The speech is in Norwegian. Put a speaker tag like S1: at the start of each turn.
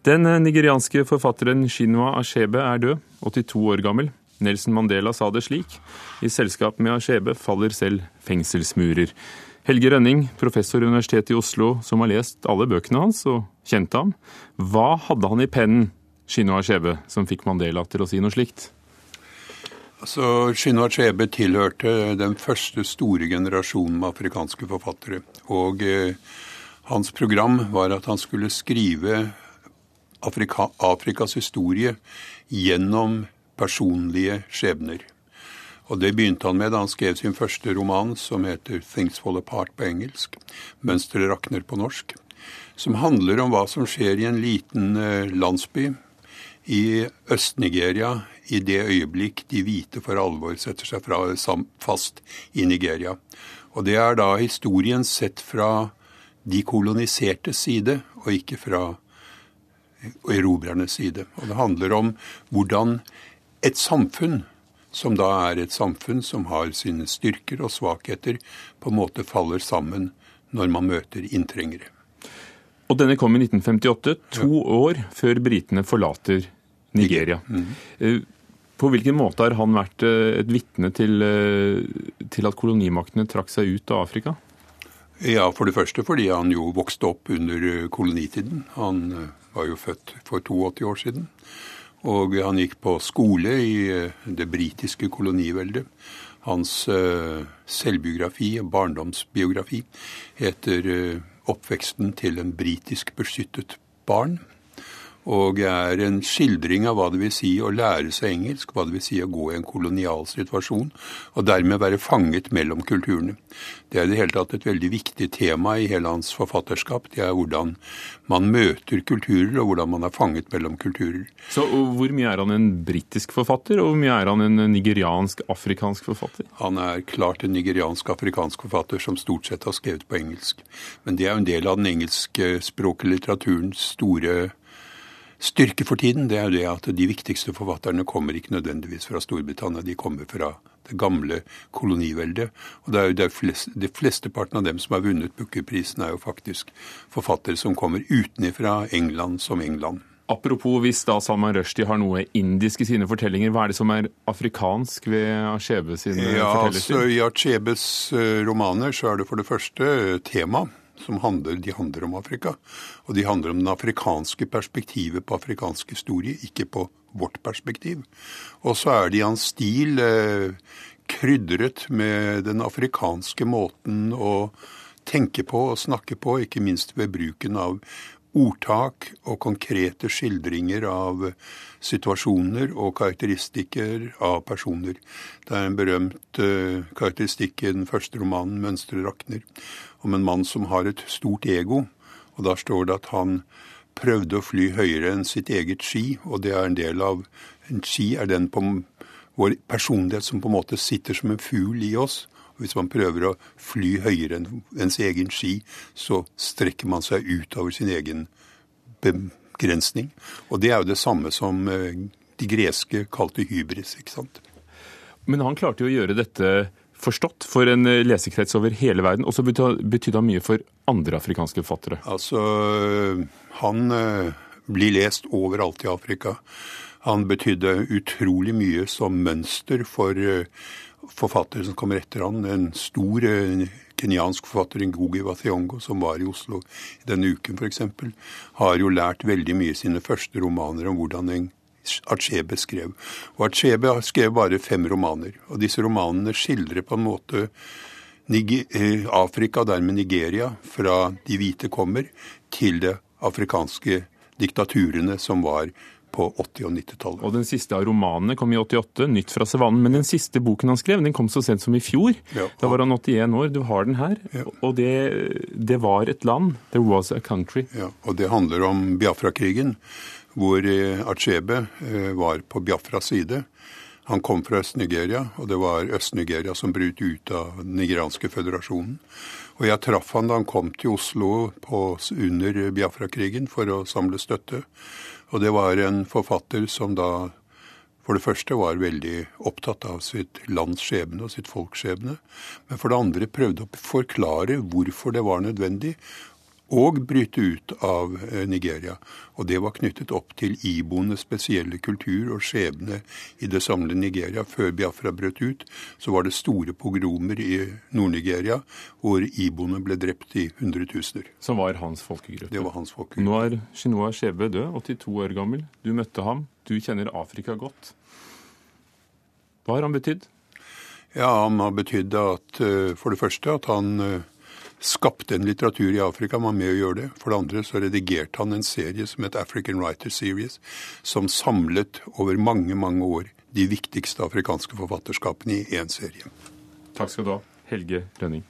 S1: Den nigerianske forfatteren Shinwa Ashebe er død, 82 år gammel. Nelson Mandela sa det slik. I selskap med Ashebe faller selv fengselsmurer. Helge Rønning, professor ved Universitetet i Oslo, som har lest alle bøkene hans og kjente ham. Hva hadde han i pennen, Shinwa Ashebe, som fikk Mandela til å si noe slikt?
S2: Altså, Shinwa Achebe tilhørte den første store generasjonen med afrikanske forfattere. Og eh, hans program var at han skulle skrive Afrika, Afrikas historie gjennom personlige skjebner. Og Det begynte han med da han skrev sin første roman, som heter 'Things Fall Apart' på engelsk. 'Mønsteret rakner' på norsk. Som handler om hva som skjer i en liten eh, landsby i Øst-Nigeria i det øyeblikk de hvite for alvor setter seg fra, fast i Nigeria. Og Det er da historien sett fra de kolonisertes side, og ikke fra erobrernes side. Og Det handler om hvordan et samfunn, som da er et samfunn som har sine styrker og svakheter, på en måte faller sammen når man møter inntrengere.
S1: Og denne kom i 1958, to ja. år før britene forlater Nigeria. Mm -hmm. På hvilken måte har han vært eh, et vitne til, eh, til at kolonimaktene trakk seg ut av Afrika?
S2: Ja, For det første fordi han jo vokste opp under kolonitiden. Han var jo født for 82 år siden. Og han gikk på skole i eh, det britiske koloniveldet. Hans uh, selvbiografi, barndomsbiografi, heter uh, 'Oppveksten til en britisk beskyttet barn' og er en skildring av hva det vil si å lære seg engelsk, hva det vil si å gå i en kolonial situasjon, og dermed være fanget mellom kulturene. Det er i det hele tatt et veldig viktig tema i hele hans forfatterskap. Det er hvordan man møter kulturer, og hvordan man er fanget mellom kulturer.
S1: Så hvor mye er han en britisk forfatter, og hvor mye er han en nigeriansk-afrikansk forfatter?
S2: Han er klart en nigeriansk-afrikansk forfatter som stort sett har skrevet på engelsk. Men det er jo en del av den engelskspråklige litteraturens store styrke for tiden, det er jo det at de viktigste forfatterne kommer ikke nødvendigvis fra Storbritannia, de kommer fra det gamle koloniveldet. Og det er jo det fleste, de flesteparten av dem som har vunnet Booker-prisen, er jo faktisk forfattere som kommer utenfra England som England.
S1: Apropos hvis da Salman Rushdie har noe indisk i sine fortellinger, hva er det som er afrikansk ved Achebe sine ja, fortellinger?
S2: Altså, I Achebes eh, romaner så er det for det første tema som handler, de handler om Afrika. Og de handler om det afrikanske perspektivet på afrikansk historie, ikke på vårt perspektiv. Og så er det i hans stil eh, krydret med den afrikanske måten å tenke på og snakke på, ikke minst ved bruken av ordtak og konkrete skildringer av situasjoner og karakteristikker av personer. Det er en berømt uh, karakteristikk i den første romanen, 'Mønstre rakner', om en mann som har et stort ego. Og da står det at han prøvde å fly høyere enn sitt eget ski, og det er en del av En ski er den på vår personlighet som på en måte sitter som en fugl i oss. Og hvis man prøver å fly høyere enn ens egen ski, så strekker man seg utover sin egen begrensning. Og det er jo det samme som eh, de greske kalte hybris, ikke sant.
S1: Men han klarte jo å gjøre dette forstått for en eh, lesekrets over hele verden, og så betydde han mye for andre afrikanske forfattere?
S2: Altså, han eh, blir lest overalt i Afrika. Han betydde utrolig mye som mønster for eh, forfattere som kommer etter han. En stor kenyansk forfatter, Ngugi Wathiongo, som var i Oslo denne uken f.eks., har jo lært veldig mye i sine første romaner om hvordan en Achebe skrev. Og Achebe skrev bare fem romaner. Og disse romanene skildrer på en måte eh, Afrika, dermed Nigeria, fra de hvite kommer, til de afrikanske diktaturene som var på 80- og 90-tallet.
S1: Og Den siste av romanene kom i 88, 'Nytt fra savannen'. Men den siste boken han skrev, den kom så sent som i fjor. Ja, da var han 81 år. Du har den her. Ja. Og det, det, var et land. There was a country.
S2: Ja, Og det handler om Biafra-krigen hvor eh, Achebe eh, var på Biafras side. Han kom fra Øst-Nigeria, og det var Øst-Nigeria som brøt ut av den nigerianske føderasjonen. Og jeg traff han da han kom til Oslo på, under Biafra-krigen for å samle støtte. Og det var en forfatter som da for det første var veldig opptatt av sitt lands skjebne og sitt folks skjebne. Men for det andre prøvde å forklare hvorfor det var nødvendig og bryte ut av eh, Nigeria. Og det var knyttet opp til iboenes spesielle kultur og skjebne i det samlede Nigeria. Før Biafra brøt ut, så var det store pogromer i Nord-Nigeria hvor iboene ble drept i hundretusener.
S1: Som var hans folkegruppe?
S2: Det var hans folkegruppe.
S1: Nå er Shinoa Shebe død, 82 år gammel. Du møtte ham. Du kjenner Afrika godt. Hva har han betydd?
S2: Ja, Han har betydd at eh, for det første at han eh, skapte en litteratur i Afrika, var med å gjøre det. For det andre så redigerte han en serie som het African Writer Series, som samlet over mange, mange år de viktigste afrikanske forfatterskapene i én serie.
S1: Takk skal du ha, Helge Rønning.